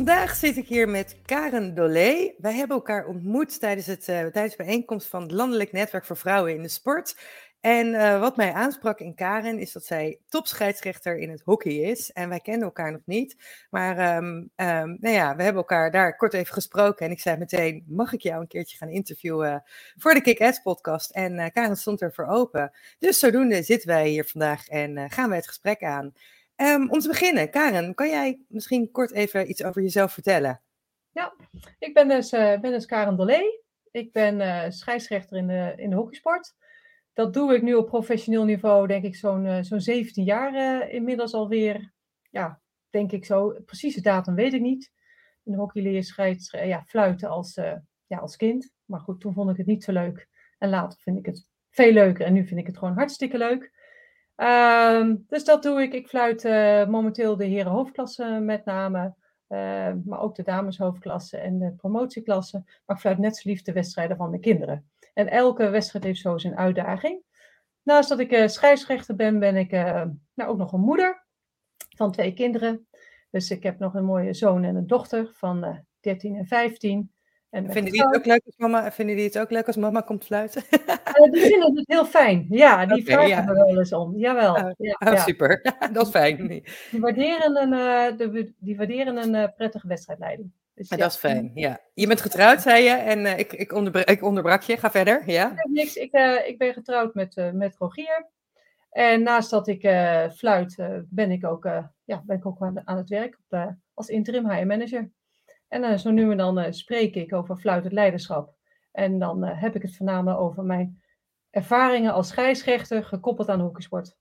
Vandaag zit ik hier met Karen Dolé. Wij hebben elkaar ontmoet tijdens, het, uh, tijdens de bijeenkomst van het Landelijk Netwerk voor Vrouwen in de Sport. En uh, wat mij aansprak in Karen is dat zij topscheidsrechter in het hockey is. En wij kennen elkaar nog niet. Maar um, um, nou ja, we hebben elkaar daar kort even gesproken. En ik zei meteen, mag ik jou een keertje gaan interviewen voor de Kick-Ass podcast? En uh, Karen stond er voor open. Dus zodoende zitten wij hier vandaag en gaan wij het gesprek aan. Um, om te beginnen, Karen, kan jij misschien kort even iets over jezelf vertellen? Ja, ik ben dus, uh, ben dus Karen Dolé. Ik ben uh, scheidsrechter in de, in de hockeysport. Dat doe ik nu op professioneel niveau, denk ik, zo'n uh, zo'n 17 jaar inmiddels alweer. Ja, denk ik zo. Precieze datum weet ik niet. In de hockey leer ja, fluiten als, ja, als kind. Maar goed, toen vond ik het niet zo leuk. En later vind ik het veel leuker. En nu vind ik het gewoon hartstikke leuk. Um, dus dat doe ik. Ik fluit uh, momenteel de heren hoofdklasse met name. Uh, maar ook de dameshoofdklasse en de promotieklasse. Maar ik fluit net zo lief de wedstrijden van de kinderen. En elke wedstrijd heeft zo zijn uitdaging. Naast dat ik uh, scheidsrechter ben, ben ik nou, ook nog een moeder van twee kinderen. Dus ik heb nog een mooie zoon en een dochter van 13 en 15. En vinden die, het ook leuk als mama, vinden die het ook leuk als mama komt fluiten? Uh, die vinden het heel fijn. Ja, die okay, vragen ja. er wel eens om. Jawel. Oh, ja, oh, ja. super. dat is fijn. Die waarderen een, uh, de, die waarderen een uh, prettige wedstrijdleiding. Dus, ja. Dat is fijn, ja. Je bent getrouwd, zei je, en ik, ik, onderbra ik onderbrak je. Ga verder, ja? niks. Ik, ik ben getrouwd met, met Rogier. En naast dat ik fluit, ben ik ook, ja, ben ik ook aan, aan het werk op, als interim HR manager. En uh, zo nu en dan uh, spreek ik over fluitend leiderschap. En dan uh, heb ik het voornamelijk over mijn ervaringen als scheidsrechter gekoppeld aan hockeysport.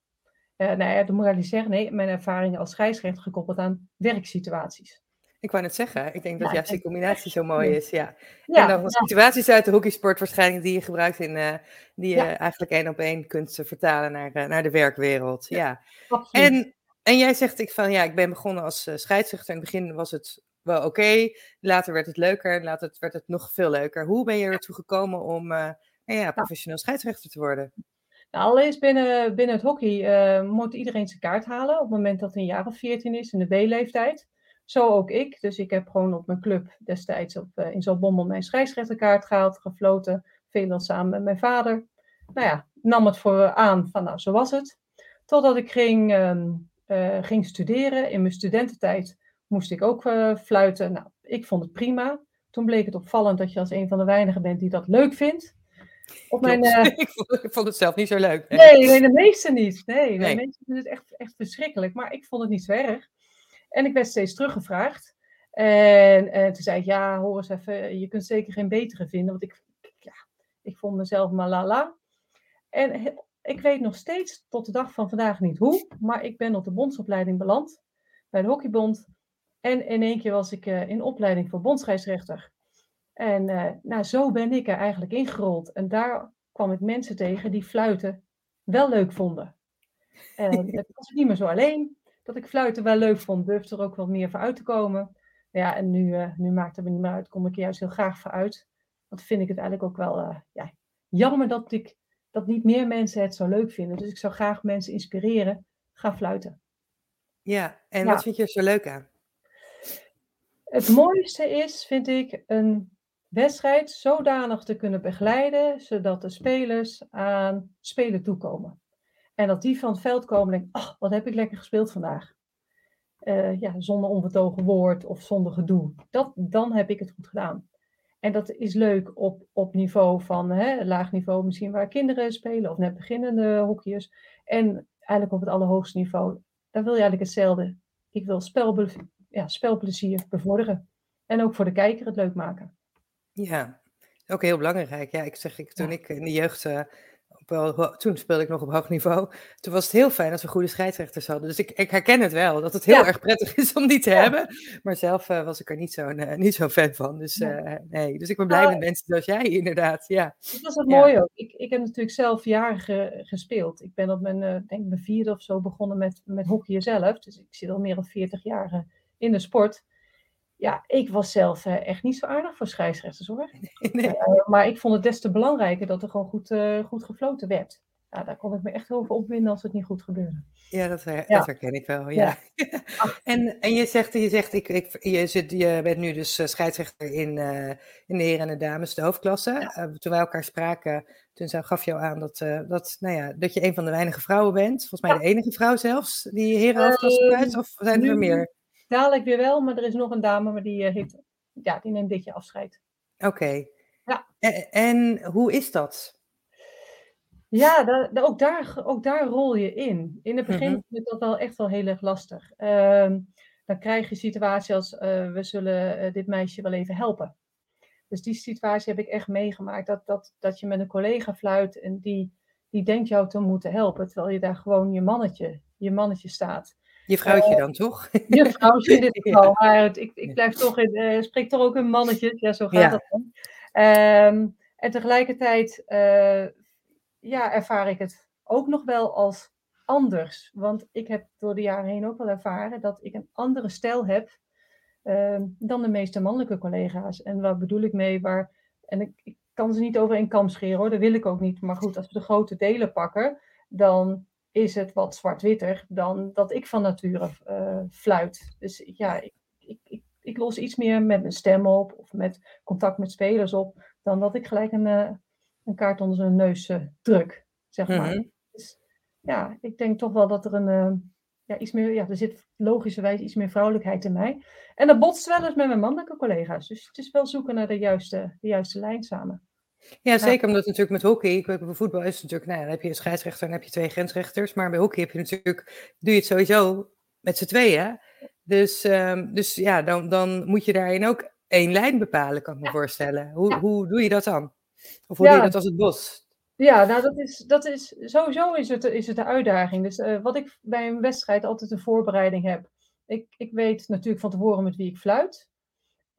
Uh, nou ja, dat moet ik niet zeggen. Nee, mijn ervaringen als scheidsrechter gekoppeld aan werksituaties. Ik wou net zeggen, ik denk dat ja, juist die combinatie zo mooi is. Ja. ja en dan ja. situaties uit de hockeysport waarschijnlijk die je gebruikt in, uh, die je ja. eigenlijk één op één kunt vertalen naar, uh, naar de werkwereld. Ja. En, en jij zegt ik van ja, ik ben begonnen als scheidsrechter. In het begin was het wel oké. Okay. Later werd het leuker en later werd het nog veel leuker. Hoe ben je ertoe gekomen om uh, ja, professioneel scheidsrechter te worden? Nou, allereerst binnen, binnen het hockey uh, moet iedereen zijn kaart halen op het moment dat hij een jaar of 14 is, in de B-leeftijd. Zo ook ik. Dus ik heb gewoon op mijn club destijds op, uh, in Zalbommel mijn scheidsrechterkaart gehaald, gefloten. Veel samen met mijn vader. Nou ja, nam het voor aan van nou, zo was het. Totdat ik ging, um, ging studeren in mijn studententijd moest ik ook uh, fluiten. Nou, ik vond het prima. Toen bleek het opvallend dat je als een van de weinigen bent die dat leuk vindt. Op mijn, uh... ik, vond, ik, vond, het zelf niet zo leuk. Nee, nee, nee de meesten niet. Nee, nee. de meesten vinden het echt, echt verschrikkelijk. Maar ik vond het niet zo erg. En ik werd steeds teruggevraagd. En, en toen zei ik, ja, hoor eens even, je kunt zeker geen betere vinden. Want ik, ja, ik vond mezelf maar la la. En ik weet nog steeds tot de dag van vandaag niet hoe. Maar ik ben op de bondsopleiding beland. Bij de Hockeybond. En in één keer was ik uh, in opleiding voor bondscheidsrechter. En uh, nou, zo ben ik er eigenlijk ingerold. En daar kwam ik mensen tegen die fluiten wel leuk vonden. En dat was ik niet meer zo alleen. Dat ik fluiten wel leuk vond, durfde er ook wat meer voor uit te komen. Ja, en nu, uh, nu maakt het me niet meer uit. Kom ik er juist heel graag voor uit. Want vind ik het eigenlijk ook wel ja, jammer dat, ik, dat niet meer mensen het zo leuk vinden. Dus ik zou graag mensen inspireren. Ga fluiten. Ja, en ja. wat vind je er zo leuk aan? Het mooiste is, vind ik, een wedstrijd zodanig te kunnen begeleiden, zodat de spelers aan spelen toekomen. En dat die van het veld komen en denken, wat heb ik lekker gespeeld vandaag. Uh, ja, zonder onvertogen woord of zonder gedoe. Dat, dan heb ik het goed gedaan. En dat is leuk op, op niveau van hè, laag niveau, misschien waar kinderen spelen of net beginnende hockeyers. En eigenlijk op het allerhoogste niveau, daar wil je eigenlijk hetzelfde. Ik wil spelbeleving ja, spelplezier bevorderen. En ook voor de kijker het leuk maken. Ja, ook heel belangrijk. Ja, ik zeg, ik, toen ja. ik in de jeugd uh, toen speelde ik nog op hoog niveau. Toen was het heel fijn dat we goede scheidsrechters hadden. Dus ik, ik herken het wel, dat het heel erg prettig is om die te hebben. Maar zelf was ik er niet zo'n uh, niet zo fan van. Dus, nee. dus ik ben blij nou, met mensen zoals jij, inderdaad. Ja. Dat was het mooi ook. Ik, ik heb natuurlijk zelf jaren gespeeld. Ik ben op mijn, denk mijn vierde of zo begonnen met, met hockey zelf. Dus ik zit al meer dan 40 jaar in de sport ja, ik was zelf uh, echt niet zo aardig voor scheidsrechters hoor. Nee. Uh, maar ik vond het des te belangrijker dat er gewoon goed, uh, goed gefloten werd. Ja, daar kon ik me echt over opwinden als het niet goed gebeurde. Ja, dat, her ja. dat herken ik wel. Ja. ja. en, en je zegt, je, zegt ik, ik, je, zit, je bent nu dus scheidsrechter in, in de heren en de dames, de hoofdklasse. toen wij elkaar spraken, toen gaf jou aan dat, dat, nou ja, dat je een van de weinige vrouwen bent. Volgens mij de enige vrouw zelfs, die heren hoofdklasse kruist. Of zijn er meer? Dadelijk weer wel, maar er is nog een dame, maar die, uh, heeft, ja, die neemt dit jaar afscheid. Oké. Ja. En, en, hoe is dat? Ja, da, ook, daar, ook daar rol je in. In het begin mm is dat wel echt wel heel erg lastig. Uh, dan krijg je situatie als uh, we zullen uh, dit meisje wel even helpen. Dus die situatie heb ik echt meegemaakt. Dat, dat, dat je met een collega fluit en die, die denkt jou te moeten helpen. Terwijl je daar gewoon je mannetje, je mannetje staat. Je vrouwtje dan toch? Je vrouwtje in dit geval. Maar ik, ik blijf toch in, uh, spreek toch ook in mannetjes. Ja, zo gaat dat dan. Um, en tegelijkertijd uh, ja, ervaar ik het ook nog wel als anders. Want ik heb door de jaren heen ook wel ervaren dat ik een andere stijl heb uh, dan de meeste mannelijke collega's. En wat bedoel ik mee? Waar, en ik, ik kan ze niet over een kam scheren hoor, dat wil ik ook niet. Maar goed, als we de grote delen pakken, dan is het wat zwart-witter dan dat ik van nature uh, fluit. Dus ja, ik, ik, ik, ik, los iets meer met mijn stem op of met contact met spelers op, dan dat ik gelijk een, uh, een kaart onder zijn neus uh, druk, zeg maar. Mm-hmm. Dus ja, ik denk toch wel dat er een, ja, iets meer, ja, er zit logischerwijs iets meer vrouwelijkheid in mij. En dat botst wel eens met mijn mannelijke collega's. Dus het is wel zoeken naar de juiste, de juiste lijn samen. Ja, zeker omdat natuurlijk met hockey, bij voetbal is het natuurlijk, nou ja, dan heb je een scheidsrechter en heb je twee grensrechters, maar bij hockey heb je natuurlijk, doe je het sowieso met z'n tweeën. Dus, um, dus ja, dan, dan moet je daarin ook één lijn bepalen, kan ik me voorstellen. Hoe, hoe doe je dat dan? Of hoe ja. doe je dat als het bos? Ja, nou dat is, dat is sowieso is het, is het de uitdaging. Dus uh, wat ik bij een wedstrijd altijd een voorbereiding heb. Ik, ik weet natuurlijk van tevoren met wie ik fluit.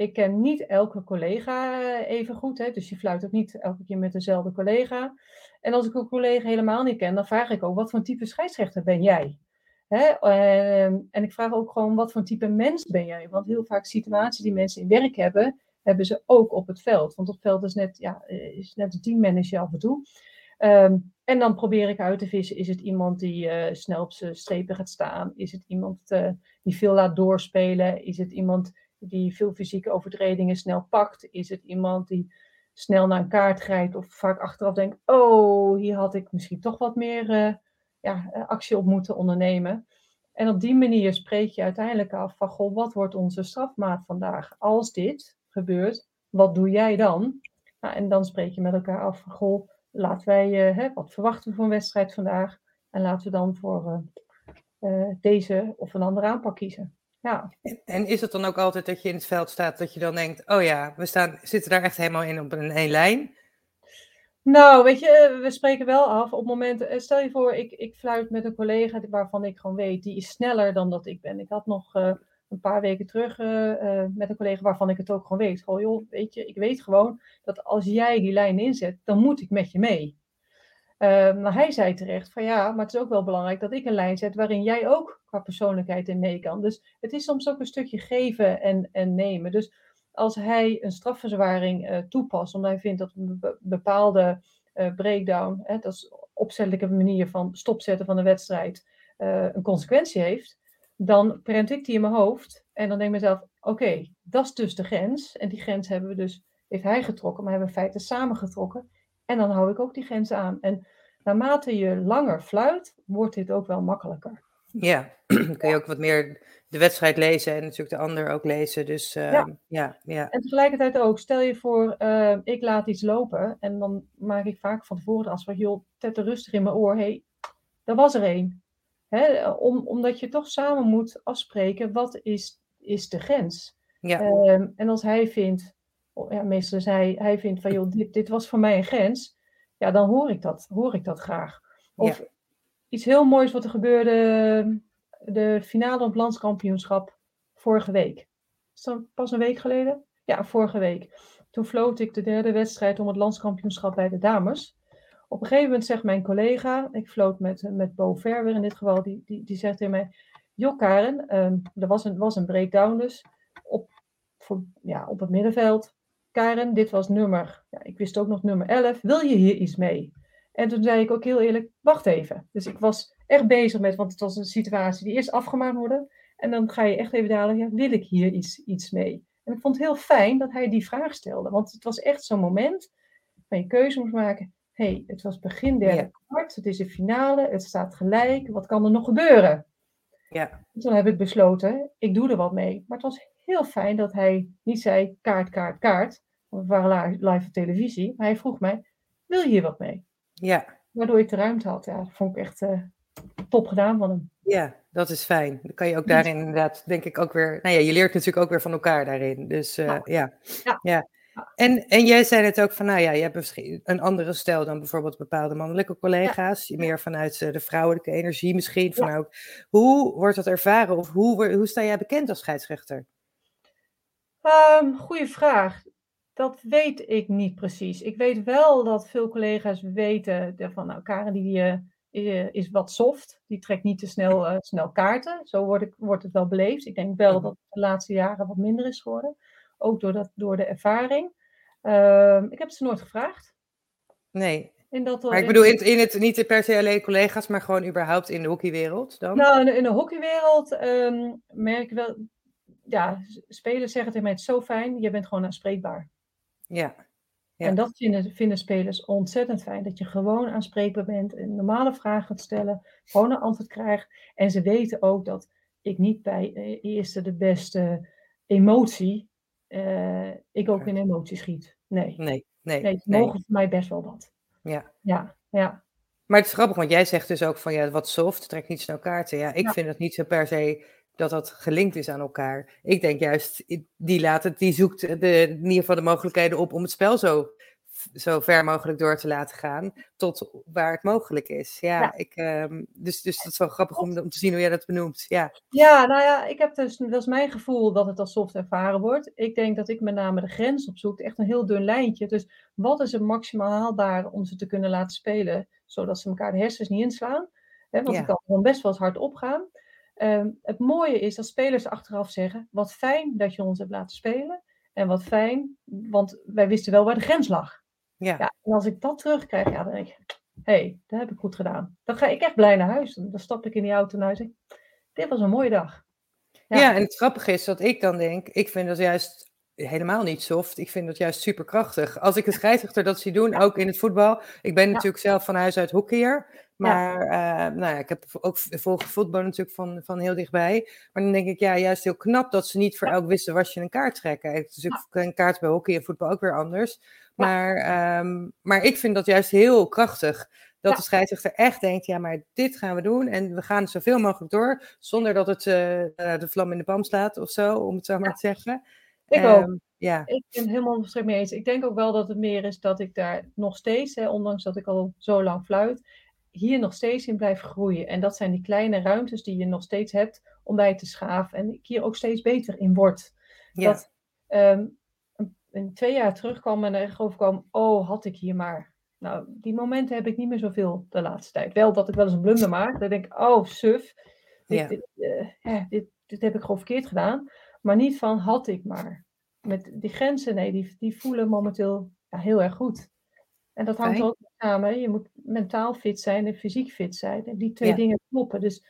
Ik ken niet elke collega eh, even goed, hè, dus je fluit ook niet elke keer met dezelfde collega. En als ik een collega helemaal niet ken, dan vraag ik ook, wat voor type scheidsrechter ben jij? Hè? Ehm, en ik vraag ook gewoon, wat voor type mens ben jij? Want heel vaak situaties die mensen in werk hebben, hebben ze ook op het veld. Want op het veld is net, ja, eh, is net een teammanager af en toe. Um, en dan probeer ik uit te vissen, is het iemand die uh, snel op zijn strepen gaat staan? Is het iemand die veel laat doorspelen? Is het iemand die veel fysieke overtredingen snel pakt? Is het iemand die snel naar een kaart grijpt of vaak achteraf denkt: Oh, hier had ik misschien toch wat meer uh, ja, eh, actie op moeten ondernemen? En op die manier spreek je uiteindelijk af van: Goh, wat wordt onze strafmaat vandaag? Als dit gebeurt, wat doe jij dan? Nou, en dan spreek je met elkaar af van: Goh, laten wij, uh, hè, wat verwachten we een wedstrijd vandaag? En laten we dan voor deze of een andere aanpak kiezen. Ja. En is het dan ook altijd dat je in het veld staat, dat je dan denkt, oh ja, we staan, zitten daar echt helemaal in op een één lijn? Nou, weet je, eh, we spreken wel af op momenten. Eh, stel je voor, ik, ik fluit met een collega waarvan ik gewoon weet, die is sneller dan dat ik ben. Ik had nog uh, een paar weken terug uh, met een collega waarvan ik het ook gewoon weet. Gewoon, joh, weet je, ik weet gewoon dat als jij die lijn inzet, dan moet ik met je mee. Uh, maar hij zei terecht van ja, maar het is ook wel belangrijk dat ik een lijn zet waarin jij ook qua persoonlijkheid in mee kan. Dus het is soms ook een stukje geven en, en nemen. Dus als hij een strafverzwaring uh, toepast, omdat hij vindt dat een bepaalde uh, breakdown, hè, dat is opzettelijke manier van stopzetten van de wedstrijd, uh, een consequentie heeft, dan prent ik die in mijn hoofd en dan denk ik mezelf, oké, dat is dus de grens. En die grens hebben we dus, heeft hij getrokken, maar hebben we in samen getrokken. En dan hou ik ook die grens aan. En naarmate je langer fluit, wordt dit ook wel makkelijker. Ja, dan kun je ook wat meer de wedstrijd lezen en natuurlijk de ander ook lezen. Dus uh, ja. ja. Ja, En tegelijkertijd ook, stel je voor, uh, ik laat iets lopen en dan maak ik vaak van tevoren de afspraak, joh, tetter rustig in mijn oor, hé, hey, er was er één. Om, omdat je toch samen moet afspreken, wat is, is de grens? Ja. Um, en als hij vindt, ja, meestal is hij, hij vindt van, joh, dit, dit was voor mij een grens. ja, dan hoor ik dat, hoor ik dat graag. Of iets heel moois wat er gebeurde, de finale op het landskampioenschap vorige week. Is dat pas een week geleden? Ja, vorige week. Toen floot ik de derde wedstrijd om het landskampioenschap bij de dames. Op een gegeven moment zegt mijn collega, ik floot met, met Bo Verwer in dit geval, die, die, die zegt tegen mij, joh Karen, um, er was een, was een breakdown dus op, voor, ja, op het middenveld. Karen, dit was nummer, ja, ik wist ook nog nummer 11, wil je hier iets mee? En toen zei ik ook heel eerlijk, wacht even. Dus ik was echt bezig met, want het was een situatie die eerst afgemaakt worden. En dan ga je echt even dadelijk, ja, wil ik hier iets, iets mee? En ik vond het heel fijn dat hij die vraag stelde. Want het was echt zo'n moment van je keuze moest maken. hey, het was begin derde kwart, het is de finale, het staat gelijk. Wat kan er nog gebeuren? Ja. toen heb ik besloten, ik doe er wat mee. Maar het was heel fijn dat hij niet zei kaart, kaart, kaart. Want we waren live op televisie. Maar hij vroeg mij, wil je hier wat mee? Ja. Waardoor ik de ruimte had. Ja, dat vond ik echt uh, top gedaan van hem. Ja, dat is fijn. Dan kan je ook daarin inderdaad, denk ik ook weer. Nou ja, je leert natuurlijk ook weer van elkaar daarin. Dus uh, ja. ja. ja. ja. En, en jij zei het ook van, nou ja, je hebt misschien een andere stijl dan bijvoorbeeld bepaalde mannelijke collega's. Ja. Meer vanuit uh, de vrouwelijke energie misschien. Van ook, hoe wordt dat ervaren of hoe, hoe sta jij bekend als scheidsrechter? Um, goeie vraag. Dat weet ik niet precies. Ik weet wel dat veel collega's weten van, nou, Karen die uh, is wat soft. Die trekt niet te snel, uh, snel kaarten. Zo wordt, ik, wordt het wel beleefd. Ik denk wel dat het de laatste jaren wat minder is geworden. Ook door, dat, door de ervaring. Uh, ik heb ze nooit gevraagd. Nee. Dat, maar ik bedoel, in, in het, niet per se alleen collega's, maar gewoon überhaupt in de hockeywereld dan? Nou, in de, in de hockeywereld um, merk ik wel... Ja, spelers zeggen tegen mij, het is zo fijn, je bent gewoon aanspreekbaar. Ja. ja. En dat vinden, vinden spelers ontzettend fijn. Dat je gewoon aanspreekbaar bent, en normale vragen gaat stellen, gewoon een antwoord krijgt. En ze weten ook dat ik niet bij uh, eerste de beste emotie, uh, ik ook in emotie schiet. Nee. Nee, nee. nee mogen voor mij best wel wat. Ja. Ja, ja. Maar het is grappig, want jij zegt dus ook van ja, wat soft, trek niet snel kaarten. Ja, ik ja. vind het niet zo per se dat dat gelinkt is aan elkaar. Ik denk juist, die, laat het, die zoekt de, in ieder geval de mogelijkheden op om het spel zo, zo ver mogelijk door te laten gaan. Tot waar het mogelijk is. Ja, ja. Ik, um, dus, dus dat is wel grappig om, om te zien hoe jij dat benoemt. Ja. ja, nou ja, ik heb dus, dat is mijn gevoel dat het als soft ervaren wordt. Ik denk dat ik met name de grens opzoek. Echt een heel dun lijntje. Dus wat is het maximaal haalbaar om ze te kunnen laten spelen, zodat ze elkaar de hersens niet inslaan? Want ja. ik kan gewoon best wel eens hard opgaan. Um, het mooie is dat spelers achteraf zeggen: wat fijn dat je ons hebt laten spelen. En wat fijn, want wij wisten wel waar de grens lag. Ja. ja en als ik dat terugkrijg, ja, dan denk ik: hé, hey, dat heb ik goed gedaan. Dan ga ik echt blij naar huis. Dan stap ik in die auto naar huis en denk: dit was een mooie dag. Ja. ja, en het grappige is dat ik dan denk: ik vind dat juist helemaal niet soft. Ik vind dat juist super krachtig. Als ik een scheidsrechter dat zie doen, ook in het voetbal. Ik ben natuurlijk zelf van huis uit hockeyer. Maar ja. Uh, nou ja, ik heb ook volg voetbal natuurlijk van, van heel dichtbij. Maar dan denk ik, ja, juist heel knap dat ze niet voor elk wisten was je een kaart trekken. Het is natuurlijk een kaart bij hockey en voetbal ook weer anders. Maar, um, maar ik vind dat juist heel krachtig. Dat de scheidsrechter echt denkt, ja, maar dit gaan we doen. En we gaan zoveel mogelijk door. Zonder dat het uh, de vlam in de pan slaat of zo, om het zo maar te zeggen. Ik ook. Um, ja. Ik ben helemaal volstrekt mee eens. Ik denk ook wel dat het meer is dat ik daar nog steeds, hè, ondanks dat ik al zo lang fluit, hier nog steeds in blijf groeien. En dat zijn die kleine ruimtes die je nog steeds hebt om bij te schaven. En ik hier ook steeds beter in word. Ja. Dat um, een, twee jaar terug kwam en er kwam, oh, had ik hier maar. Nou, die momenten heb ik niet meer zoveel de laatste tijd. Wel dat ik wel eens een blunder maak. Dan denk ik, oh, suf. Dit, ja. dit, uh, dit, dit heb ik gewoon verkeerd gedaan. Maar niet van, had ik maar. Met die grenzen, nee, die, die voelen momenteel ja, heel erg goed. En dat hangt ook samen. Je moet mentaal fit zijn en fysiek fit zijn. En die twee ja. dingen kloppen. Dus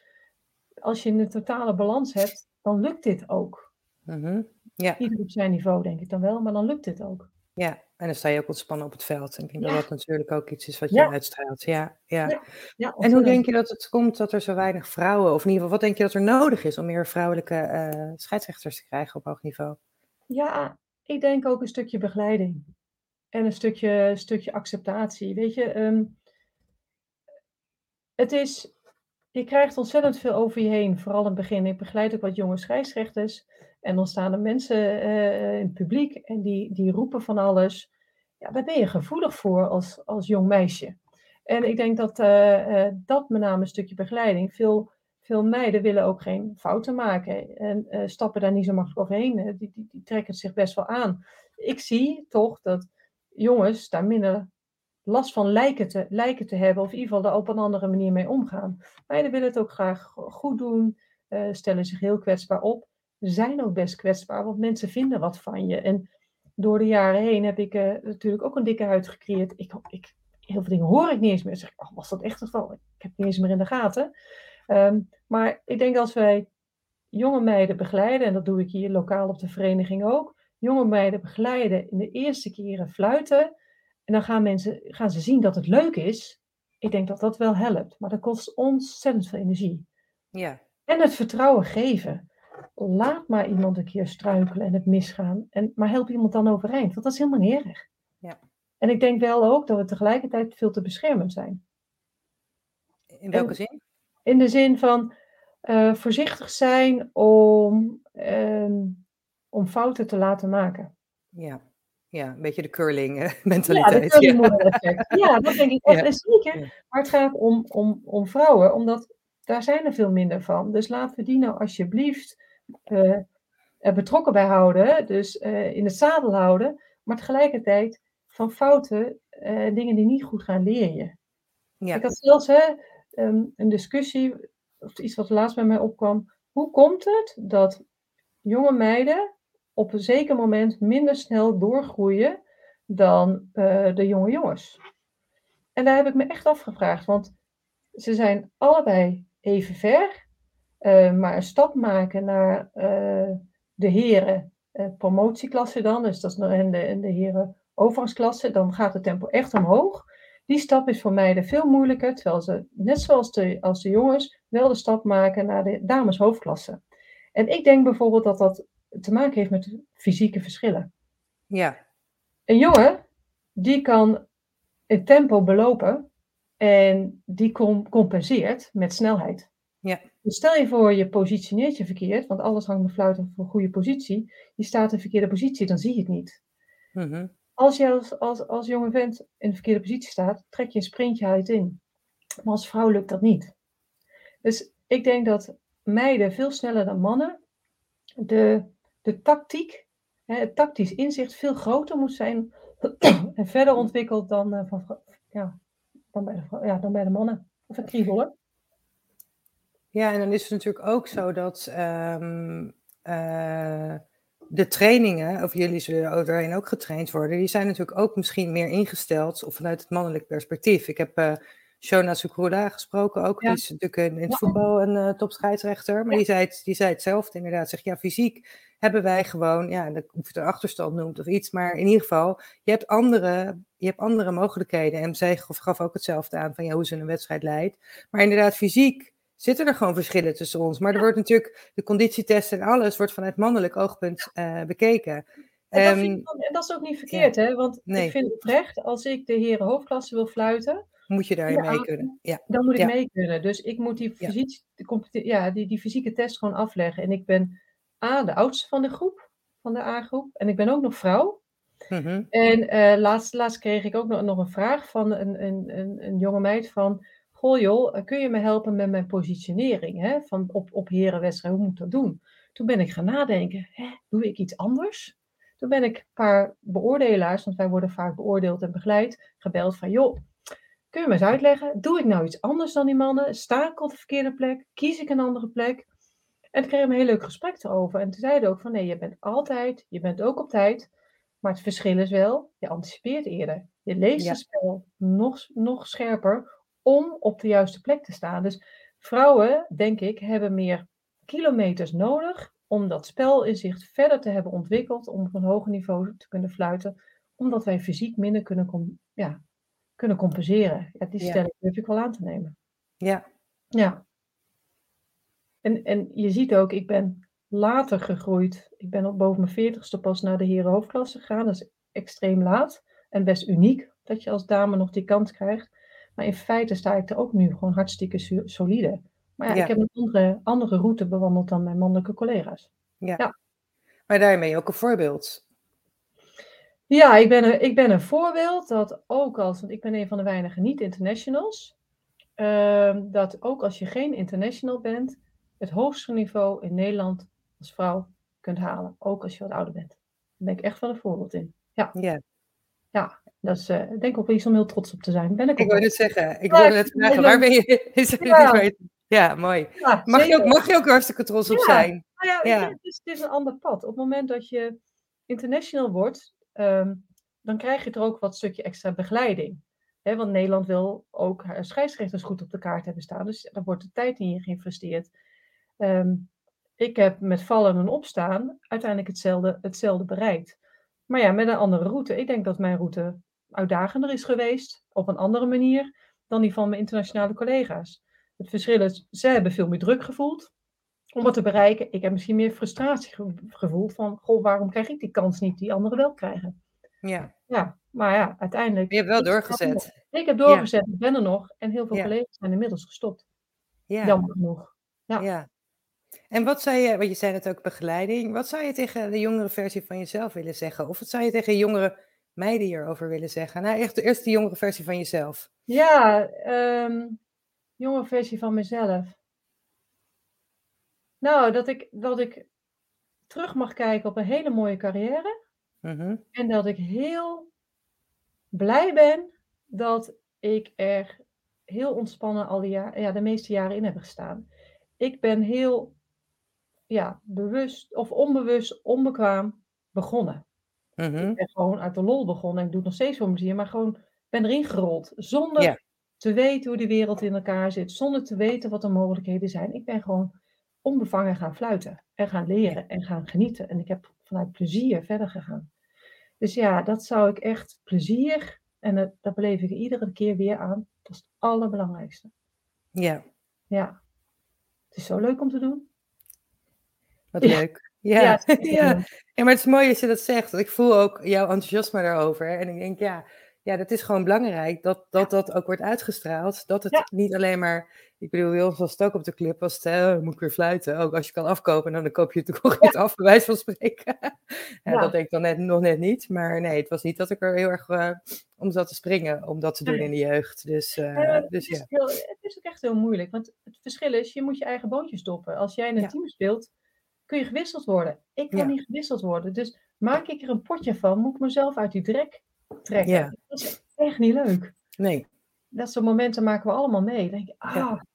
als je een totale balans hebt, dan lukt dit ook. Mm -hmm. ja. Ieder op zijn niveau, denk ik dan wel, maar dan lukt dit ook. Ja, en dan sta je ook ontspannen op het veld. En ik denk ja. dat dat natuurlijk ook iets is wat je ja. uitstraalt. Ja, ja. ja. en hoe denk je dat het komt dat er zo weinig vrouwen, of in ieder geval, wat denk je dat er nodig is om meer vrouwelijke uh, scheidsrechters te krijgen op hoog niveau? Ja, ik denk ook een stukje begeleiding. En een stukje, stukje acceptatie. Weet je, um, het is, je krijgt ontzettend veel over je heen, vooral in het begin. Ik begeleid ook wat jonge scheidsrechters. En dan staan er mensen uh, in het publiek en die, die roepen van alles. ja, daar ben je gevoelig voor als, als jong meisje. En ik denk dat uh, uh, dat met name een stukje begeleiding. Veel, veel meiden willen ook geen fouten maken en stappen daar niet zo makkelijk overheen. Die, die, die trekken zich best wel aan. Ik zie toch dat jongens daar minder last van lijken te, lijken te hebben, of in ieder geval er op een andere manier mee omgaan. Meiden willen het ook graag goed doen, stellen zich heel kwetsbaar op, zijn ook best kwetsbaar, want mensen vinden wat van je. En door de jaren heen heb ik natuurlijk ook een dikke huid gecreëerd. Ik, ik heel veel dingen hoor ik niet eens meer. zeg ik, oh, was dat echt het geval? Ik heb het niet eens meer in de gaten. Um, maar ik denk als wij jonge meiden begeleiden, en dat doe ik hier lokaal op de vereniging ook, jonge meiden begeleiden in de eerste keren fluiten, en dan gaan, mensen, gaan ze zien dat het leuk is. Ik denk dat dat wel helpt, maar dat kost ontzettend veel energie. Ja. En het vertrouwen geven. Laat maar iemand een keer struikelen en het misgaan. En, maar help iemand dan overeind, want dat is helemaal niet erg. Ja. En ik denk wel ook dat we tegelijkertijd veel te beschermend zijn. In welke zin? In de zin van uh, voorzichtig zijn om, um, om fouten te laten maken. Ja. Ja, een beetje de curling mentaliteit. Ja, curling dat denk ik echt. Ja. zeker. Maar het gaat om, om, om vrouwen, omdat daar zijn er veel minder van. Dus laten we die nou alsjeblieft uh, er betrokken bij houden. Dus uh, in het zadel houden. Maar tegelijkertijd van fouten, dingen die niet goed gaan, leer je. Ja. Ik had zelfs hè, um, een discussie, of iets wat laatst bij mij opkwam. Hoe komt het dat jonge meiden op een zeker moment minder snel doorgroeien dan uh, de jonge jongens? En daar heb ik me echt afgevraagd, want ze zijn allebei even ver, uh, maar een stap maken naar de heren promotieklasse dan, dus dat is en de, de heren overgangsklasse, dan gaat het tempo echt omhoog. Die stap is voor meiden veel moeilijker, terwijl ze, net zoals de, als de jongens, wel de stap maken naar de dames hoofdklasse. En ik denk bijvoorbeeld dat dat te maken heeft met fysieke verschillen. Ja. Een jongen, die kan het tempo belopen en die compenseert met snelheid. Ja. Dus stel je voor, je positioneert je verkeerd, want alles hangt met fluiten voor een goede positie. Je staat in de verkeerde positie, dan zie je het niet. Mm -hmm als je als, als, als jonge vent in de verkeerde positie staat, trek je een sprintje uit in. Maar als vrouw lukt dat niet. Dus ik denk dat meiden veel sneller dan mannen de, de tactiek, hè, het tactisch inzicht veel groter moet zijn en verder ontwikkeld dan, uh, van, ja, dan, bij de, ja, dan bij de mannen. Of een kriebel Ja, en dan is het natuurlijk ook zo dat um, uh, de trainingen, of jullie zullen overheen ook getraind worden, die zijn natuurlijk ook misschien meer ingesteld of vanuit het mannelijk perspectief. Ik heb uh, Shona Sukrula gesproken ook, die is natuurlijk in, het voetbal een uh, topscheidsrechter, maar die, zei het, die zei hetzelfde inderdaad. Zegt ja, fysiek hebben wij gewoon, ja, of je het een achterstand noemt of iets, maar in ieder geval, je hebt andere, je hebt andere mogelijkheden. En zij gaf ook hetzelfde aan van ja, hoe ze een wedstrijd leidt. Maar inderdaad, fysiek zitten er gewoon verschillen tussen ons. Maar er wordt natuurlijk, de conditietest en alles wordt vanuit mannelijk oogpunt uh, bekeken. En dat, ik, en dat, is ook niet verkeerd, ja. hè? Want nee. ik vind het recht, als ik de heren hoofdklasse wil fluiten... Moet je daarin mee kunnen. Ja. Dan moet ik ja. mee kunnen. Dus ik moet die, fysiek, ja, die, die fysieke test gewoon afleggen. En ik ben A, de oudste van de groep, van de A-groep. En ik ben ook nog vrouw. Mm -hmm. En uh, laatst, laatst kreeg ik ook nog, nog een vraag van een, een, een, een jonge meid van goh joh, kun je me helpen met mijn positionering hè? Van op, op herenwedstrijd, hoe moet ik dat doen? Toen ben ik gaan nadenken, hè, doe ik iets anders? Toen ben ik een paar beoordelaars, want wij worden vaak beoordeeld en begeleid, gebeld van joh, kun je me eens uitleggen, doe ik nou iets anders dan die mannen? Sta ik op de verkeerde plek? Kies ik een andere plek? En toen kregen we een heel leuk gesprek erover. En toen zeiden ook van nee, je bent altijd, je bent ook op tijd. Maar het verschil is wel, je anticipeert eerder. Je leest ja. het spel nog, nog scherper om op de juiste plek te staan. Dus vrouwen, denk ik, hebben meer kilometers nodig om dat spelinzicht verder te hebben ontwikkeld, om op een hoger niveau te kunnen fluiten, omdat wij fysiek minder kunnen, ja, kunnen compenseren. Ja, die stelling durf ik wel aan te nemen. Ja. Ja. En, en je ziet ook, ik ben later gegroeid. Ik ben op boven mijn veertigste pas naar de heren hoofdklasse gegaan. Dat is extreem laat en best uniek dat je als dame nog die kans krijgt. Maar in feite sta ik er ook nu gewoon hartstikke solide. Maar ja, ja. ik heb een andere, andere route bewandeld dan mijn mannelijke collega's. Ja. ja. Maar daarmee ook een voorbeeld. Ja, ik ben een, ik ben een voorbeeld dat ook als, want ik ben een van de weinige niet-internationals, ehm, dat ook als je geen international bent, het hoogste niveau in Nederland als vrouw kunt halen. Ook als je wat ouder bent. Daar ben ik echt wel een voorbeeld in. Ja. Ja. Ja, dat is uh, denk ik ook iets om heel trots op te zijn. Ben ik ik wil het zeggen. Ik ja, wilde het vragen. Waar ben je? ja. ja, mooi. Ja, mag, je ook, mag je ook hartstikke trots op zijn? Nou ja, Het, is, het is een ander pad. Op het moment dat je international wordt, um, dan krijg je er ook wat stukje extra begeleiding. Want Nederland wil ook scheidsrechters goed op de kaart hebben staan. Dus daar wordt de tijd in geïnvesteerd. Um, ik heb met vallen en opstaan uiteindelijk hetzelfde, hetzelfde bereikt. Maar ja, met een andere route. Ik denk dat mijn route uitdagender is geweest, op een andere manier, dan die van mijn internationale collega's. Het verschil is, zij hebben veel meer druk gevoeld om wat te bereiken. Ik heb misschien meer frustratie gevoeld van, goh, waarom krijg ik die kans niet die anderen wel krijgen? Ja. Ja, maar ja, uiteindelijk... Je hebt wel doorgezet. Ik heb doorgezet, ik ben er nog. En heel veel collega's zijn inmiddels gestopt. Ja. Jammer genoeg. Ja. ja. En wat zou je, want je zei het ook begeleiding, wat zou je tegen de jongere versie van jezelf willen zeggen? Of wat zou je tegen jongere meiden hierover willen zeggen? Nou, echt eerst de jongere versie van jezelf. Ja, um, jongere versie van mezelf. Nou, dat ik, dat ik terug mag kijken op een hele mooie carrière. Mhm. En dat ik heel blij ben dat ik er heel ontspannen al die ja, de meeste jaren in heb gestaan. Ik ben heel ja, bewust of onbewust, onbekwaam begonnen. Ik mhm. ben gewoon uit de lol begonnen. Ik doe het nog steeds voor plezier, maar gewoon ben erin gerold. Zonder te weten hoe de wereld in elkaar zit. Zonder te weten wat de mogelijkheden zijn. Ik ben gewoon onbevangen gaan fluiten. En gaan leren en gaan genieten. En ik heb vanuit plezier verder gegaan. Dus ja, dat zou ik echt plezier. En dat, dat beleef ik iedere keer weer aan. Dat is het allerbelangrijkste. Ja. Ja. Het is zo leuk om te doen. Wat leuk. Ja. Ja, ja. ja, maar het is mooi als je dat zegt. Ik voel ook jouw enthousiasme daarover. En ik denk, ja, ja, dat is gewoon belangrijk dat dat, dat ook wordt uitgestraald. Dat het niet alleen maar, ik bedoel, heel was het ook op de clip, was het, uh, moet ik weer fluiten. Ook als je kan afkopen, dan koop je het toch niet af, bij wijze van spreken. ja, Dat denk ik dan net, nog net niet. Maar nee, het was niet dat ik er heel erg uh, om zat te springen om dat te doen in de jeugd. Dus, uh, dus het, is heel, het is ook echt heel moeilijk. Want het verschil is, je moet je eigen boontjes stoppen. Als jij in een team speelt, kun je gewisseld worden. Ik kan niet gewisseld worden. Dus maak ik er een potje van, moet ik mezelf uit die drek trekken. Ja. Dat is echt niet leuk. Nee. Dat soort momenten maken we allemaal mee. Dan denk je, ah, ja.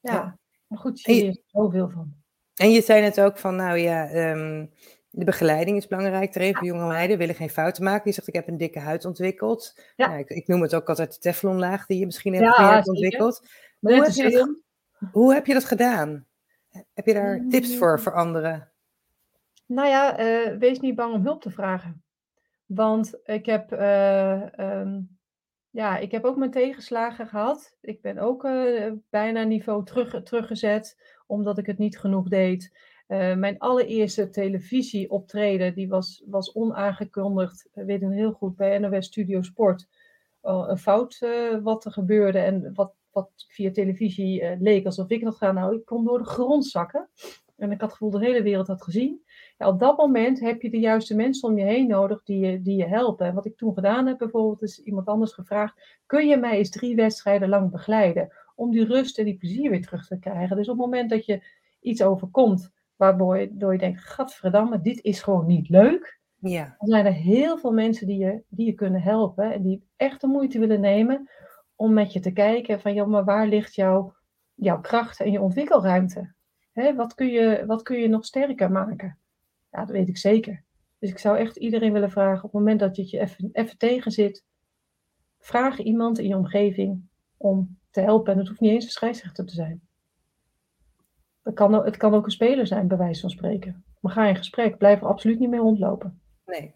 ja. Maar goed, je leert er zoveel van. En je zei net ook van, nou ja, um, de begeleiding is belangrijk. Er even jonge meiden willen geen fouten maken. Je zegt, ik heb een dikke huid ontwikkeld. Ja. Nou, ik, ik, noem het ook altijd de teflonlaag die je misschien hebt, ja, ontwikkeld. Hoe heb, je dat, hoe heb je dat gedaan? Heb je daar tips voor, mm. voor anderen? Nou ja, uh, wees niet bang om hulp te vragen. Want ik heb, uh, um, ja, ik heb ook mijn tegenslagen gehad. Ik ben ook uh, bijna niveau terug, teruggezet, omdat ik het niet genoeg deed. mijn allereerste televisieoptreden, die was, was onaangekondigd, we weten heel goed, bij NOS Studio Sport. een fout wat er gebeurde en wat wat via televisie leek alsof ik dat ga. Nou, ik kon door de grond zakken. En ik had het gevoel de hele wereld had gezien. Ja, op dat moment heb je de juiste mensen om je heen nodig die je, die je helpen. En wat ik toen gedaan heb bijvoorbeeld, is iemand anders gevraagd: kun je mij eens drie wedstrijden lang begeleiden? Om die rust en die plezier weer terug te krijgen. Dus op het moment dat je iets overkomt waardoor je, je denkt: gadverdamme, dit is gewoon niet leuk. Ja. Dan zijn er heel veel mensen die je, die je kunnen helpen en die echt de moeite willen nemen om met je te kijken van, joh, maar waar ligt jouw, jouw kracht en je ontwikkelruimte? Hè, wat, kun je, wat kun je nog sterker maken? Ja, dat weet ik zeker. Dus ik zou echt iedereen willen vragen, op het moment dat je het je even, even tegen zit, vraag iemand in je omgeving om te helpen. En het hoeft niet eens een scheidsrechter te zijn. Het kan, het kan ook een speler zijn, bij wijze van spreken. Maar ga in gesprek, blijf er absoluut niet mee rondlopen. Nee,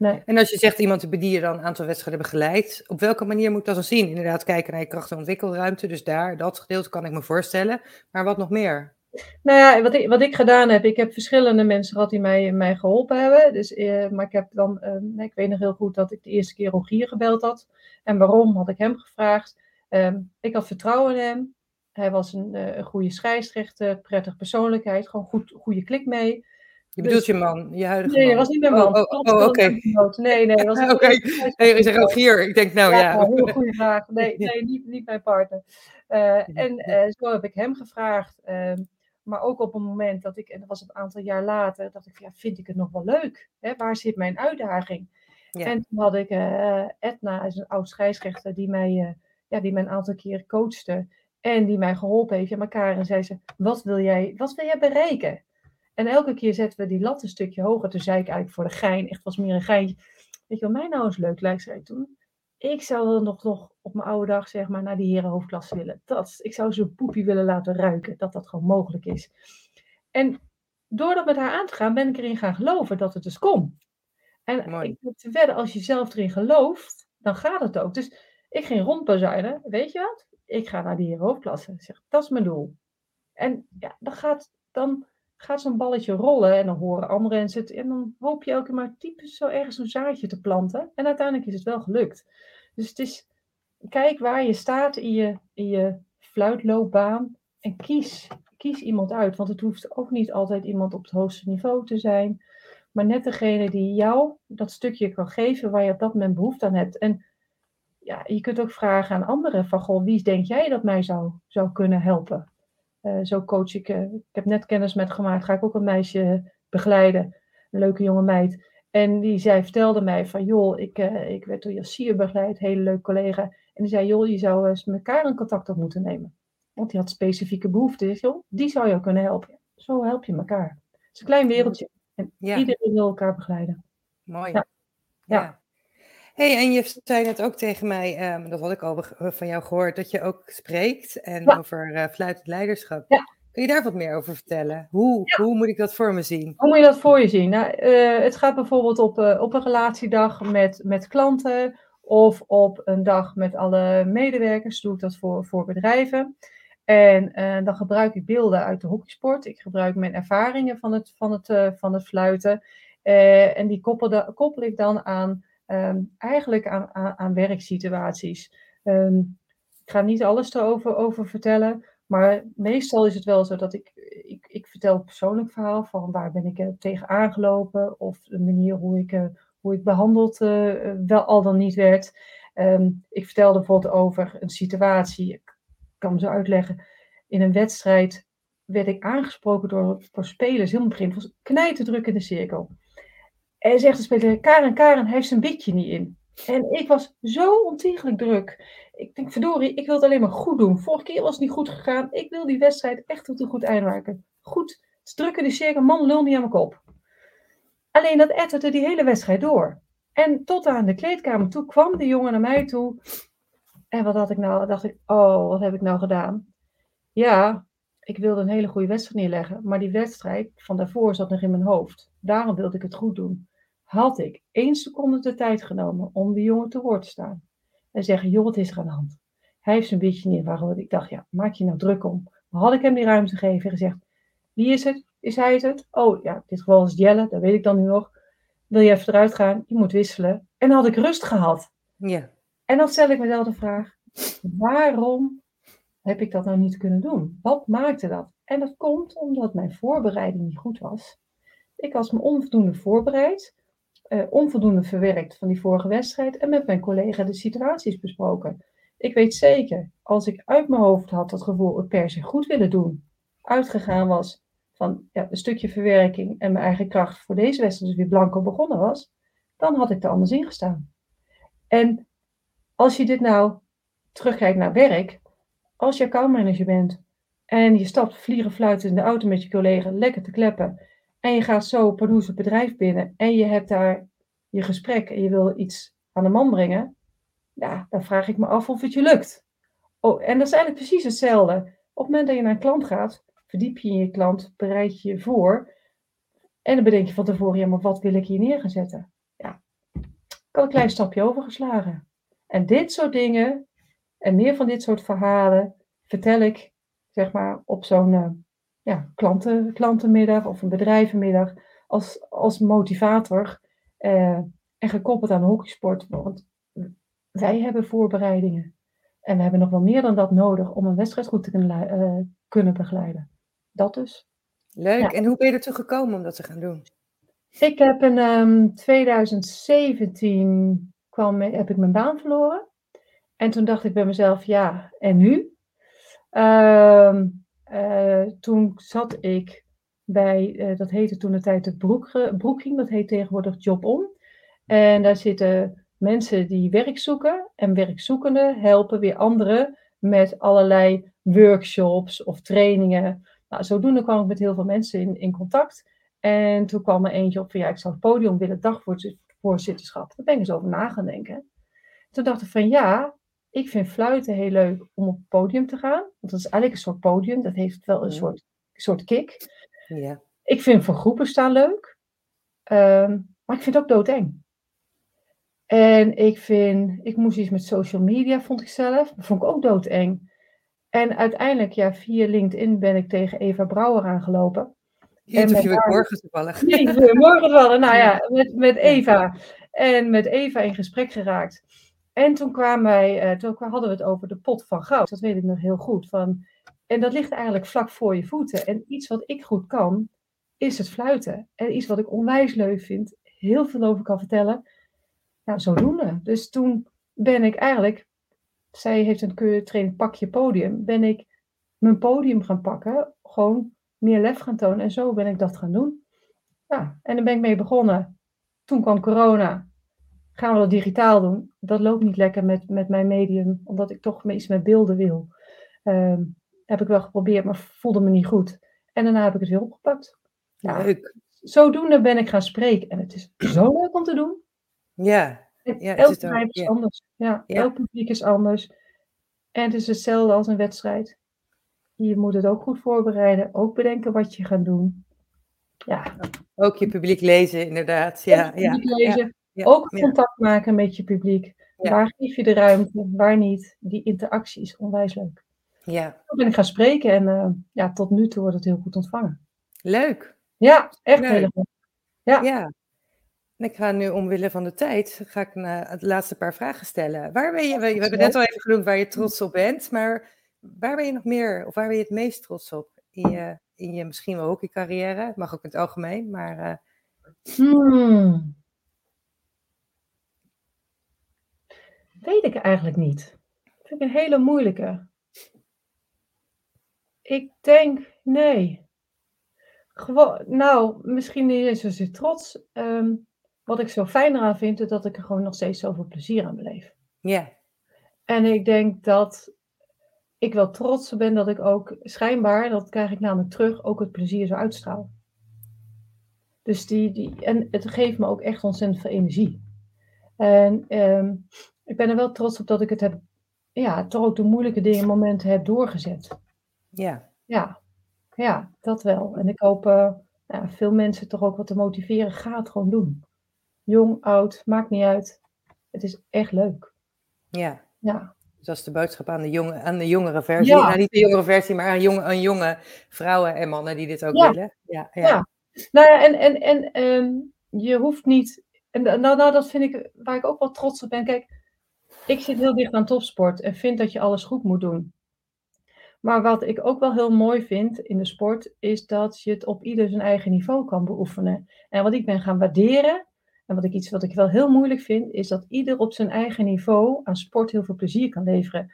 Nee. En als je zegt iemand die je dan een aantal wedstrijden begeleid, op welke manier moet ik dat dan zien? Inderdaad, kijken naar je kracht- en ontwikkelruimte. Dus daar, dat gedeelte kan ik me voorstellen. Maar wat nog meer? Nou ja, wat ik, wat ik gedaan heb, ik heb verschillende mensen gehad die mij, mij geholpen hebben. Dus, eh, maar ik heb dan, eh, ik weet nog heel goed dat ik de eerste keer Rogier gebeld had. En waarom had ik hem gevraagd? Ehm, ik had vertrouwen in hem. Hij was een, uh, een goede scheidsrechter, prettige persoonlijkheid, gewoon goed, goede klik mee. Je bedoelt je man, je huidige nee, man? Nee, was niet mijn man. Oh, oh, oh oké. Nee, nee, was Oké, okay. nee, ik zeg ook hier. Ik denk, nou ja. ja. Heel goede vraag. Nee, nee niet, niet mijn partner. Uh, en uh, zo heb ik hem gevraagd. Maar ook op een moment dat ik, en dat was een aantal jaar later, dat ik, ja, vind ik het nog wel leuk? Hè? Waar zit mijn uitdaging? Ja. En toen had ik uh, Edna, is een oud scheidsrechter, die mij, uh, ja, die mij een aantal keer coachte. En die mij geholpen heeft. Ja, maar Karen zei ze, wat wil jij, wat wil jij bereiken? En elke keer zetten we die lat een stukje hoger. Toen zei ik eigenlijk voor de gein, echt was meer een geintje. Weet je wat mij nou eens leuk lijkt, zei ik toen. Ik zou nog, nog op mijn oude dag, zeg maar, naar die herenhoofdklasse willen. Dat, ik zou zo'n poepie willen laten ruiken, dat dat gewoon mogelijk is. En door dat met haar aan te gaan, ben ik erin gaan geloven dat het dus kon. En Mooi. ik heb te wedden, als je zelf erin gelooft, dan gaat het ook. Dus ik ging rondbazuinen, weet je wat? Ik ga naar die herenhoofdklasse. Zeg, dat is mijn doel. En ja, dan gaat, dan gaat zo'n balletje rollen en dan horen anderen en, zit, en dan hoop je elke maar typisch zo ergens een zaadje te planten. En uiteindelijk is het wel gelukt. Dus het is, kijk waar je staat in je, in je fluitloopbaan en kies, kies iemand uit. Want het hoeft ook niet altijd iemand op het hoogste niveau te zijn. Maar net degene die jou dat stukje kan geven waar je op dat moment behoefte aan hebt. En ja, je kunt ook vragen aan anderen van, goh, wie denk jij dat mij zou, zou kunnen helpen? Uh, zo coach ik. Uh, ik heb net kennis met gemaakt. Ga ik ook een meisje begeleiden. Een leuke jonge meid. En die zij vertelde mij van, joh, ik, uh, ik werd door Yassir begeleid. Hele leuke collega. En die zei, joh, je zou eens met elkaar in contact op moeten nemen. Want die had specifieke behoeften. Joh, die zou jou kunnen helpen. Zo help je elkaar. Het is een klein wereldje. En ja. iedereen wil elkaar begeleiden. Mooi. ja. ja. ja hey, en je zei net ook tegen mij, um, dat had ik al van jou gehoord, dat je ook spreekt en ja. over uh, fluitend leiderschap. Ja. Kun je daar wat meer over vertellen? Hoe, ja. hoe moet ik dat voor me zien? Hoe moet je dat voor je zien? Nou, uh, het gaat bijvoorbeeld op, uh, op een relatiedag met, met klanten of op een dag met alle medewerkers. Doe ik dat voor, voor bedrijven. En dan gebruik ik beelden uit de hockeysport. Ik gebruik mijn ervaringen van het, van het, van het fluiten. en die koppel ik dan aan um, eigenlijk aan, aan, werksituaties. Um, ik ga niet alles erover over vertellen, maar meestal is het wel zo dat ik, ik, ik vertel een persoonlijk verhaal van waar ben ik uh, tegen aangelopen of de manier hoe ik, uh, hoe ik behandeld uh, wel al dan niet werd. Um, ik vertelde bijvoorbeeld over een situatie, ik kan me zo uitleggen, in een wedstrijd werd ik aangesproken door, door spelers, heel in het begin, was in de cirkel. En zegt de speler, Karen, Karen heeft zijn bitje niet in. En ik was zo ontiegelijk druk. Ik denk, verdorie, ik wil het alleen maar goed doen. Vorige keer was het niet goed gegaan. Ik wil die wedstrijd echt tot een goed eind maken. Goed, het is druk in de cirkel, man lul niet aan mijn kop. Alleen dat etterde die hele wedstrijd door. En tot aan de kleedkamer toe kwam de jongen naar mij toe. En wat had ik nou? Dacht ik, oh, wat heb ik nou gedaan? Ja, ik wilde een hele goede wedstrijd neerleggen. Maar die wedstrijd van daarvoor zat nog in mijn hoofd. Daarom wilde ik het goed doen had ik één seconde de tijd genomen om die jongen te woord te staan. En zeggen, joh, wat is er aan de hand? Hij heeft zijn beetje neer waarom ik dacht, ja, maak je nou druk om. Maar had ik hem die ruimte gegeven en gezegd, wie is het? Is hij het? Oh, ja, in dit geval is Jelle, dat weet ik dan nu nog. Wil je even eruit gaan? Je moet wisselen. En dan had ik rust gehad. Ja. En dan stel ik mezelf de vraag, waarom heb ik dat nou niet kunnen doen? Wat maakte dat? En dat komt omdat mijn voorbereiding niet goed was. Ik was me onvoldoende voorbereid uh, onvoldoende verwerkt van die vorige wedstrijd en met mijn collega de situaties besproken. Ik weet zeker, als ik uit mijn hoofd had dat gevoel het per se goed willen doen, uitgegaan was van ja, een stukje verwerking en mijn eigen kracht voor deze wedstrijd dus weer blanco begonnen was, dan had ik er anders in gestaan. En als je dit nou terugkijkt naar werk, als je accountmanager bent en je stapt vliegen fluiten in de auto met je collega lekker te kleppen en je gaat zo Pardoes het bedrijf binnen en je hebt daar je gesprek en je wil iets aan de man brengen. Ja, dan vraag ik me af of het je lukt. Oh, en dat is eigenlijk precies hetzelfde. Op het moment dat je naar een klant gaat, verdiep je in je klant, bereid je je voor. En dan bedenk je van tevoren, ja, maar wat wil ik hier neer gaan zetten? Ja, ik had een klein stapje overgeslagen. En dit soort dingen en meer van dit soort verhalen vertel ik, zeg maar, op zo'n uh, ja, klanten, klantenmiddag of een bedrijvenmiddag als, als motivator uh, en gekoppeld aan hockeysport. Want wij hebben voorbereidingen. En we hebben nog wel meer dan dat nodig om een wedstrijd goed te kunnen, uh, kunnen begeleiden. Dat dus. Leuk. En hoe ben je ertoe gekomen om dat te gaan doen? Ik heb in um, 2017 kwam, heb ik mijn baan verloren. En toen dacht ik bij mezelf, ja, en nu? Uh, uh, toen zat ik bij, uh, dat heette toen de tijd het broek, broeking, dat heet tegenwoordig Job Om. En daar zitten mensen die werk zoeken en werkzoekenden helpen weer anderen met allerlei workshops of trainingen. Nou, zodoende kwam ik met heel veel mensen in, in contact. En toen kwam er eentje op van ja, ik zou het podium willen, dagvoorzitterschap. Daar ben ik eens over na gaan denken. Toen dacht ik van ja, ik vind fluiten heel leuk om op het podium te gaan. Want dat is eigenlijk een soort podium, dat heeft wel een soort, soort kick. Ja. Ik vind voor groepen staan leuk. Um, maar ik vind het ook doodeng. En ik vind, ik moest iets met social media, vond ik zelf. Dat vond ik ook doodeng. En uiteindelijk, ja, via LinkedIn ben ik tegen Eva Brouwer aangelopen. Die interview ik morgen toevallig. Nee, morgen toevallig. Nou ja, met, met Eva. En met Eva in gesprek geraakt. En toen kwamen wij, uh, toen hadden we het over de pot van goud. Dat weet ik nog heel goed. Van, en dat ligt eigenlijk vlak voor je voeten. En iets wat ik goed kan, is het fluiten. En iets wat ik onwijs leuk vind, heel veel over kan vertellen. Nou, zodoende. Dus toen ben ik eigenlijk, zij heeft een training pak je podium, ben ik mijn podium gaan pakken. Gewoon meer lef gaan tonen. En zo ben ik dat gaan doen. Ja, en dan ben ik mee begonnen. Toen kwam corona. Gaan we dat digitaal doen? Dat loopt niet lekker met, met mijn medium, omdat ik toch iets met beelden wil. Uh, heb ik wel geprobeerd, maar voelde me niet goed. En daarna heb ik het weer opgepakt. Ja, leuk. Zodoende ben ik gaan spreken. En het is zo leuk om te doen. Ja. ja elk bedrijf is anders. Ja, ja, elk publiek is anders. En het is hetzelfde als een wedstrijd. Je moet het ook goed voorbereiden. Ook bedenken wat je gaat doen. Ja. Ook je publiek lezen, inderdaad. Ja, ja, lezen. Ja, ook contact maken met je publiek. Waar geef je de ruimte, waar niet. Die interactie is onwijs leuk. Ja. Toen ben ik gaan spreken en uh, ja, tot nu toe wordt het heel goed ontvangen. Leuk. Ja, echt leuk. heel leuk. Ja. ja. ik ga nu omwille van de tijd, ga ik naar het laatste paar vragen stellen. Waar ben je, we, we hebben net al even genoemd waar je trots op bent, maar waar ben je nog meer, of waar ben je het meest trots op in je, in je misschien wel hockeycarrière? Het mag ook in het algemeen, maar... Uh... Hmm. Weet ik eigenlijk niet. Dat vind ik een hele moeilijke. Ik denk, nee. Gewoon, nou, misschien niet eens zozeer trots. Um, wat ik zo fijn eraan vind, is dat ik er gewoon nog steeds zoveel plezier aan beleef. Ja. En ik denk dat ik wel trots ben dat ik ook schijnbaar, dat krijg ik namelijk terug, ook het plezier zo uitstraal. Dus die, die, en het geeft me ook echt ontzettend veel energie. En um, ik ben er wel trots op dat ik het heb, ja, toch ook de moeilijke dingen, momenten heb doorgezet. Ja. Ja, ja dat wel. En ik hoop uh, ja, veel mensen toch ook wat te motiveren. Ga het gewoon doen. Jong, oud, maakt niet uit. Het is echt leuk. Ja. Ja. Dus dat is de boodschap aan de, jonge, aan de jongere versie. Ja. Nou, niet de jongere versie, maar aan jonge, aan jonge vrouwen en mannen die dit ook ja. willen. Ja, ja. ja. Nou ja, en, en, en um, je hoeft niet. En nou, nou, dat vind ik waar ik ook wel trots op ben. Kijk, ik zit heel dicht aan topsport en vind dat je alles goed moet doen. Maar wat ik ook wel heel mooi vind in de sport, is dat je het op ieder zijn eigen niveau kan beoefenen. En wat ik ben gaan waarderen, en wat ik iets wat ik wel heel moeilijk vind, is dat ieder op zijn eigen niveau aan sport heel veel plezier kan leveren,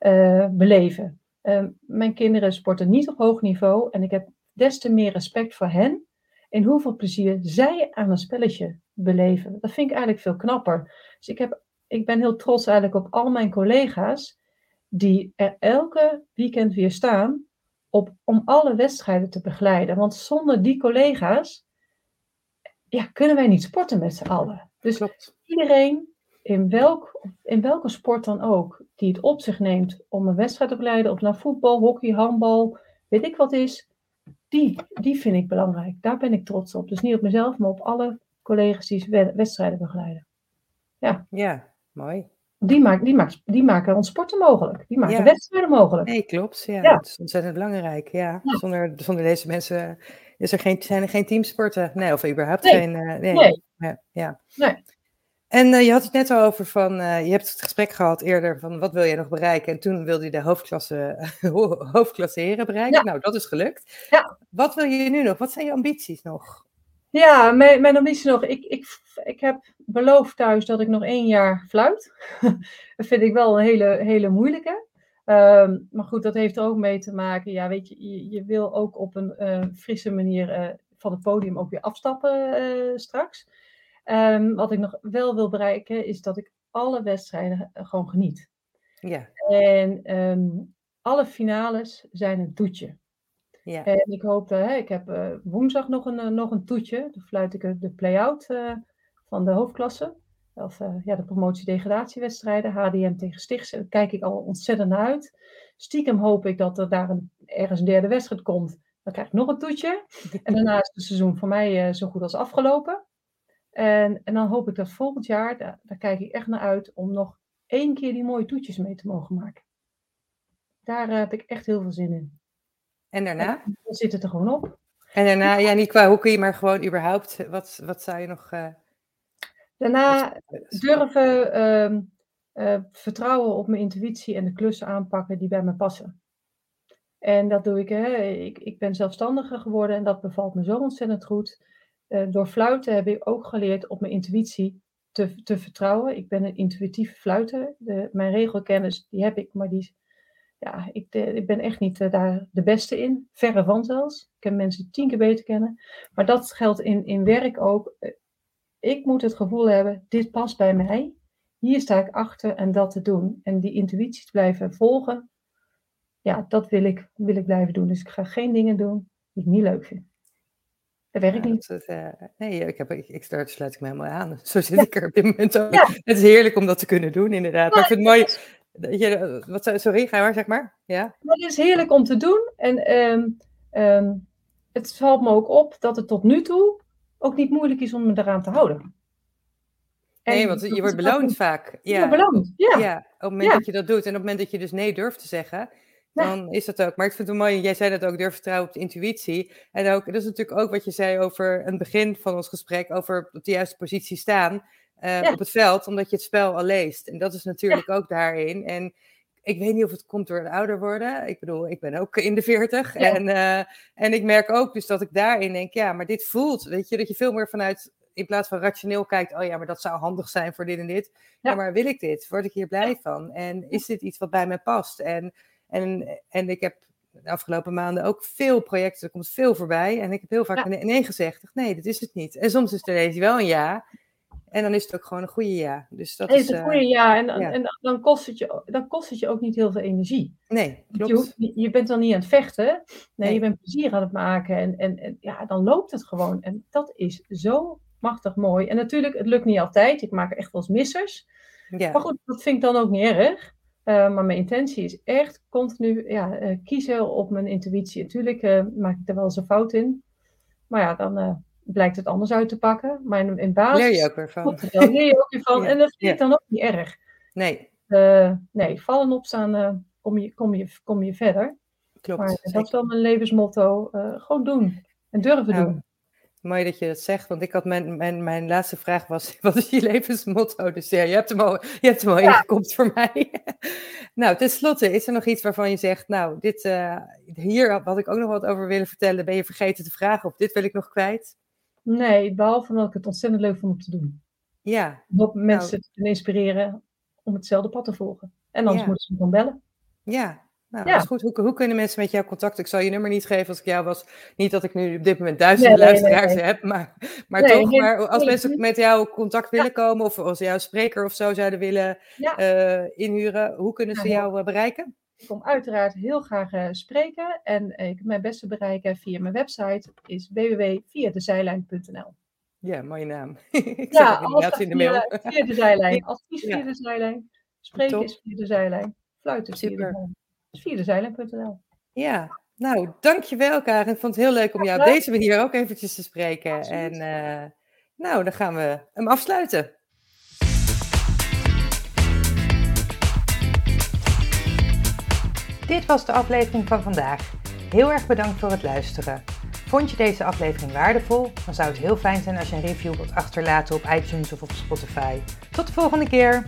uh, beleven. Uh, mijn kinderen sporten niet op hoog niveau en ik heb des te meer respect voor hen en hoeveel plezier zij aan een spelletje beleven. Dat vind ik eigenlijk veel knapper. Dus ik heb ik ben heel trots eigenlijk op al mijn collega's die er elke weekend weer staan op, om alle wedstrijden te begeleiden. Want zonder die collega's ja, kunnen wij niet sporten met z'n allen. Dus Klopt. iedereen, in, welk, in welke sport dan ook, die het op zich neemt om een wedstrijd te begeleiden, of naar voetbal, hockey, handbal, weet ik wat is, die, die vind ik belangrijk. Daar ben ik trots op. Dus niet op mezelf, maar op alle collega's die wedstrijden begeleiden. Ja. Ja, Mooi. Die, maakt, die, maakt, die maken ons sporten mogelijk. Die maken ja. wedstrijden mogelijk. Nee, klopt. Ja, ja. Dat is ontzettend belangrijk. Ja. ja. Zonder, zonder deze mensen is er geen, zijn er geen teamsporten. Nee, of überhaupt nee. geen. Uh, nee. nee. Ja. Nee. En uh, je had het net al over van, uh, je hebt het gesprek gehad eerder van wat wil je nog bereiken? En toen wilde je de hoofdklasse, hoofdklasse heren bereiken. Nou, dat is gelukt. Ja. Wat wil je nu nog? Wat zijn je ambities nog? Ja, mijn, mijn ambitie nog. Ik, ik, ik heb beloofd thuis dat ik nog één jaar fluit. dat vind ik wel een hele, hele moeilijke. Um, maar goed, dat heeft er ook mee te maken. Ja, weet je, je, je wil ook op een uh, frisse manier uh, van het podium ook weer afstappen uh, straks. Um, wat ik nog wel wil bereiken, is dat ik alle wedstrijden gewoon geniet. Ja. En um, alle finales zijn een toetje. Ja. En ik hoop, uh, ik heb woensdag nog een, nog een toetje. Dan fluit ik de play-out van de hoofdklasse. Of ja, de promotie-degradatiewedstrijden. HDM tegen Stichts. Daar kijk ik al ontzettend naar uit. Stiekem hoop ik dat er daar een, ergens een derde wedstrijd komt. Dan krijg ik nog een toetje. En daarna is het seizoen voor mij zo goed als afgelopen. En, en dan hoop ik dat volgend jaar, daar, daar kijk ik echt naar uit, om nog één keer die mooie toetjes mee te mogen maken. Daar heb ik echt heel veel zin in. En daarna? dan zit het er gewoon op. En daarna, ja, niet qua hoe kun je, maar gewoon überhaupt, wat, wat zou je nog... Daarna durven uh, uh, vertrouwen op mijn intuïtie en de klussen aanpakken die bij me passen. En dat doe ik, hè. Ik, ik ben zelfstandiger geworden en dat bevalt me zo ontzettend goed. Uh, door fluiten heb ik ook geleerd op mijn intuïtie te, te vertrouwen. Ik ben een intuïtief fluiter. De, mijn regelkennis, die heb ik, maar die ja, ik, eh, ik ben echt niet uh, daar de beste in. Verre van zelfs. Ik ken mensen tien keer beter kennen. Maar dat geldt in, in werk ook. Ik moet het gevoel hebben, dit past bij mij. Hier sta ik achter en dat te doen. En die intuïtie te blijven volgen. Ja, dat wil ik, wil ik blijven doen. Dus ik ga geen dingen doen die ik niet leuk vind. Dat werkt ja, niet. Dat, nee, ik, heb, ik, ik start, sluit ik me helemaal aan. Zo zit ja. ik er op dit moment ook. Ja. Het is heerlijk om dat te kunnen doen, inderdaad. Maar ik vind het mooi je, wat, sorry, ga maar, zeg maar. Ja. Het is heerlijk om te doen. En um, um, het valt me ook op dat het tot nu toe ook niet moeilijk is om me eraan te houden. En nee, want je wordt beloond vaak. Ja. Je beloond, ja. ja. Op het moment ja. dat je dat doet en op het moment dat je dus nee durft te zeggen, dan is dat ook. Maar ik vind het mooi, jij zei dat ook, durf vertrouwen op de intuïtie. En ook, dat is natuurlijk ook wat je zei over een begin van ons gesprek, over op de juiste positie staan uh, op het veld, omdat je het spel al leest. En dat is natuurlijk ook daarin. En ik weet niet of het komt door het ouder worden. Ik bedoel, ik ben ook in de veertig. Ja. En, uh, en ik merk ook dus dat ik daarin denk, ja, maar dit voelt, weet je, dat je veel meer vanuit, in plaats van rationeel kijkt, oh ja, maar dat zou handig zijn voor dit en dit. Ja, maar wil ik dit? Word ik hier blij van? En is dit iets wat bij mij past? En, en, en ik heb de afgelopen maanden ook veel projecten, er komt veel voorbij. En ik heb heel vaak nee gezegd. Nee, dat is het niet. En soms is er deze wel een ja. En dan is het ook gewoon een goede ja. Dus dat is, een goede ja. En, ja. en dan, kost het je, dan kost het je ook niet heel veel energie. Nee, klopt. Je, je bent dan niet aan het vechten. Nee, nee, je bent plezier aan het maken. En, en, en ja, dan loopt het gewoon. En dat is zo machtig mooi. En natuurlijk, het lukt niet altijd. Ik maak echt wel eens missers. Ja. Maar goed, dat vind ik dan ook niet erg. Uh, maar mijn intentie is echt continu ja, uh, kiezen op mijn intuïtie. Natuurlijk uh, maak ik er wel eens een fout in. Maar ja, dan blijkt het anders uit te pakken. Maar in, in basis... Leer je ook weer van. leer je ook weer van. ja. En dat vind ik dan ook niet erg. Nee. Uh, nee, vallen opstaan, uh, kom, je, kom, je, kom je verder. Klopt. Maar dat is wel mijn levensmotto. Uh, gewoon doen. En durven nou, doen. Mooi dat je dat zegt, want ik had mijn, mijn, mijn laatste vraag was, wat is je levensmotto? Dus ja, je hebt hem al, je hebt hem al ja. ingekomt voor mij. nou, tenslotte, is er nog iets waarvan je zegt, nou, dit, hier had ik ook nog wat over willen vertellen, ben je vergeten te vragen of dit wil ik nog kwijt? Nee, behalve dat ik het ontzettend leuk vond om te doen. Ja. Om mensen nou. te inspireren om hetzelfde pad te volgen. En anders ja. moeten ze me dan bellen. Ja, nou, ja. dat is goed. Hoe, hoe, kunnen mensen met jou contact? Ik zal je nummer niet geven als ik jou was. Niet dat ik nu op dit moment duizenden nee, luisteraars nee, nee, heb, maar, maar toch. Maar als mensen met jou contact willen komen of als jouw spreker of zo zouden willen uh, inhuren, hoe kunnen ze jou uh, bereiken? Ik kom uiteraard heel graag uh, spreken en ik mijn beste bereiken via mijn website is www.viadezijlijn.nl. Ja, mooie naam. ik ja, alles in de mail. Via, via de zijlijn. Advies via de zijlijn. Spreken Top. is via de zijlijn. Fluiten is via de zijlijn. Via de zijlijn.nl. Ja, nou, dankjewel Karen. Ik vond het heel leuk om jou op deze manier ook eventjes te spreken. Absoluut. En uh, nou, dan gaan we hem afsluiten. Dit was de aflevering van vandaag. Heel erg bedankt voor het luisteren. Vond je deze aflevering waardevol? Dan zou het heel fijn zijn als je een review wilt achterlaten op iTunes of op Spotify. Tot de volgende keer!